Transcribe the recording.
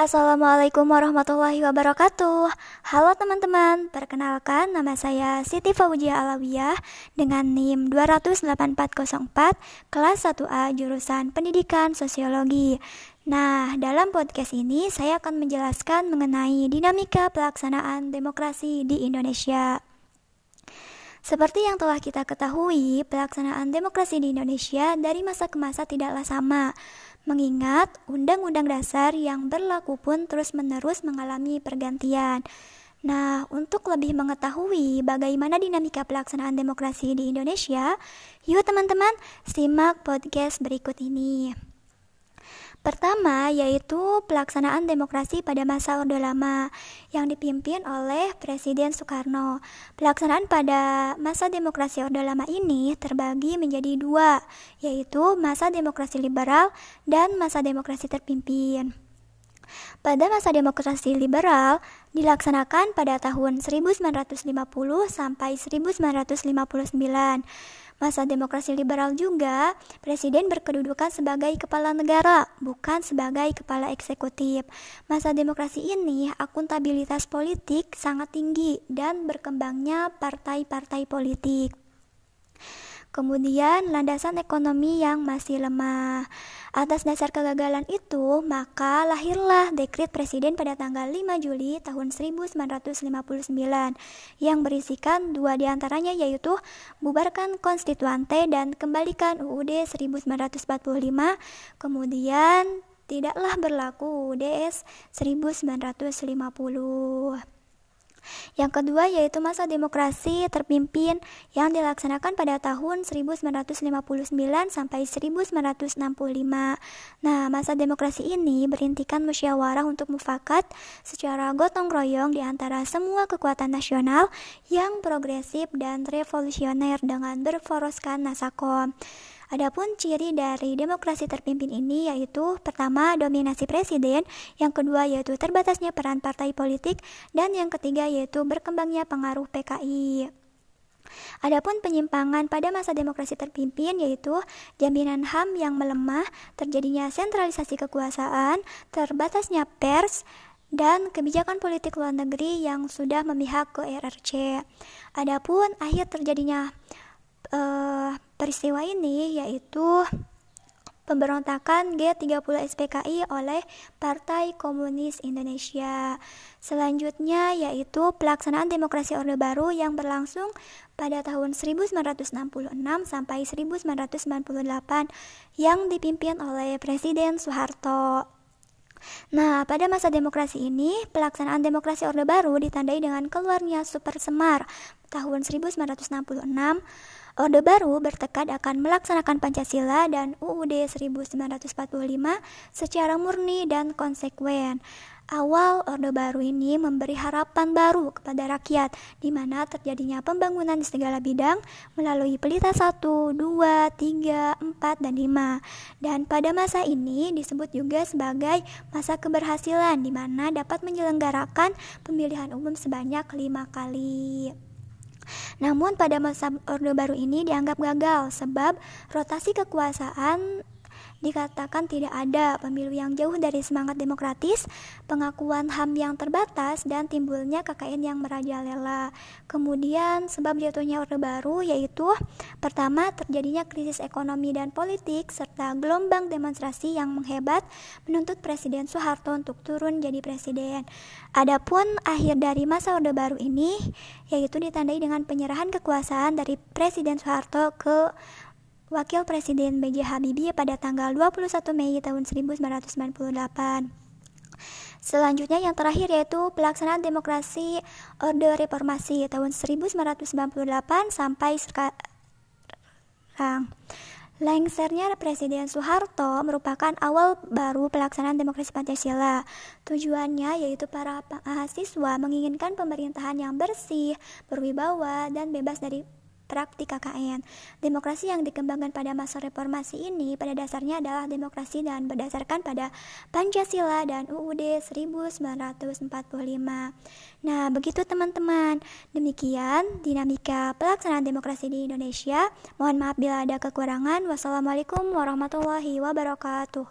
Assalamualaikum warahmatullahi wabarakatuh. Halo teman-teman, perkenalkan nama saya Siti Fauzia Alawiyah dengan NIM 28404 kelas 1A jurusan Pendidikan Sosiologi. Nah, dalam podcast ini saya akan menjelaskan mengenai dinamika pelaksanaan demokrasi di Indonesia. Seperti yang telah kita ketahui, pelaksanaan demokrasi di Indonesia dari masa ke masa tidaklah sama. Mengingat Undang-Undang Dasar yang berlaku pun terus-menerus mengalami pergantian. Nah, untuk lebih mengetahui bagaimana dinamika pelaksanaan demokrasi di Indonesia, yuk teman-teman simak podcast berikut ini. Pertama yaitu pelaksanaan demokrasi pada masa Orde Lama yang dipimpin oleh Presiden Soekarno. Pelaksanaan pada masa demokrasi Orde Lama ini terbagi menjadi dua, yaitu masa demokrasi liberal dan masa demokrasi terpimpin. Pada masa demokrasi liberal dilaksanakan pada tahun 1950 sampai 1959 masa demokrasi liberal juga, presiden berkedudukan sebagai kepala negara, bukan sebagai kepala eksekutif. Masa demokrasi ini, akuntabilitas politik sangat tinggi dan berkembangnya partai-partai politik. Kemudian, landasan ekonomi yang masih lemah. Atas dasar kegagalan itu, maka lahirlah dekrit presiden pada tanggal 5 Juli tahun 1959 yang berisikan dua di antaranya yaitu bubarkan konstituante dan kembalikan UUD 1945, kemudian tidaklah berlaku UUD 1950. Yang kedua yaitu masa demokrasi terpimpin yang dilaksanakan pada tahun 1959 sampai 1965. Nah, masa demokrasi ini berintikan musyawarah untuk mufakat secara gotong royong di antara semua kekuatan nasional yang progresif dan revolusioner dengan berforoskan nasakom. Adapun ciri dari demokrasi terpimpin ini yaitu pertama dominasi presiden, yang kedua yaitu terbatasnya peran partai politik, dan yang ketiga yaitu berkembangnya pengaruh PKI. Adapun penyimpangan pada masa demokrasi terpimpin yaitu jaminan HAM yang melemah, terjadinya sentralisasi kekuasaan, terbatasnya pers, dan kebijakan politik luar negeri yang sudah memihak ke RRC. Adapun akhir terjadinya peristiwa ini yaitu pemberontakan G30 SPKI oleh Partai Komunis Indonesia. Selanjutnya yaitu pelaksanaan demokrasi Orde Baru yang berlangsung pada tahun 1966 sampai 1998 yang dipimpin oleh Presiden Soeharto. Nah, pada masa demokrasi ini, pelaksanaan demokrasi Orde Baru ditandai dengan keluarnya Super Semar tahun 1966 Orde Baru bertekad akan melaksanakan Pancasila dan UUD 1945 secara murni dan konsekuen. Awal Orde Baru ini memberi harapan baru kepada rakyat, di mana terjadinya pembangunan di segala bidang melalui pelita 1, 2, 3, 4, dan 5. Dan pada masa ini disebut juga sebagai masa keberhasilan, di mana dapat menyelenggarakan pemilihan umum sebanyak lima kali. Namun pada masa Orde Baru ini dianggap gagal sebab rotasi kekuasaan dikatakan tidak ada pemilu yang jauh dari semangat demokratis, pengakuan HAM yang terbatas, dan timbulnya KKN yang merajalela. Kemudian sebab jatuhnya Orde Baru yaitu pertama terjadinya krisis ekonomi dan politik serta gelombang demonstrasi yang menghebat menuntut Presiden Soeharto untuk turun jadi presiden. Adapun akhir dari masa Orde Baru ini yaitu ditandai dengan penyerahan kekuasaan dari Presiden Soeharto ke Wakil Presiden B.J. Habibie pada tanggal 21 Mei tahun 1998. Selanjutnya yang terakhir yaitu pelaksanaan demokrasi Orde Reformasi tahun 1998 sampai sekarang. Lengsernya Presiden Soeharto merupakan awal baru pelaksanaan demokrasi Pancasila. Tujuannya yaitu para mahasiswa menginginkan pemerintahan yang bersih, berwibawa, dan bebas dari praktik KKN. Demokrasi yang dikembangkan pada masa reformasi ini pada dasarnya adalah demokrasi dan berdasarkan pada Pancasila dan UUD 1945. Nah, begitu teman-teman. Demikian dinamika pelaksanaan demokrasi di Indonesia. Mohon maaf bila ada kekurangan. Wassalamualaikum warahmatullahi wabarakatuh.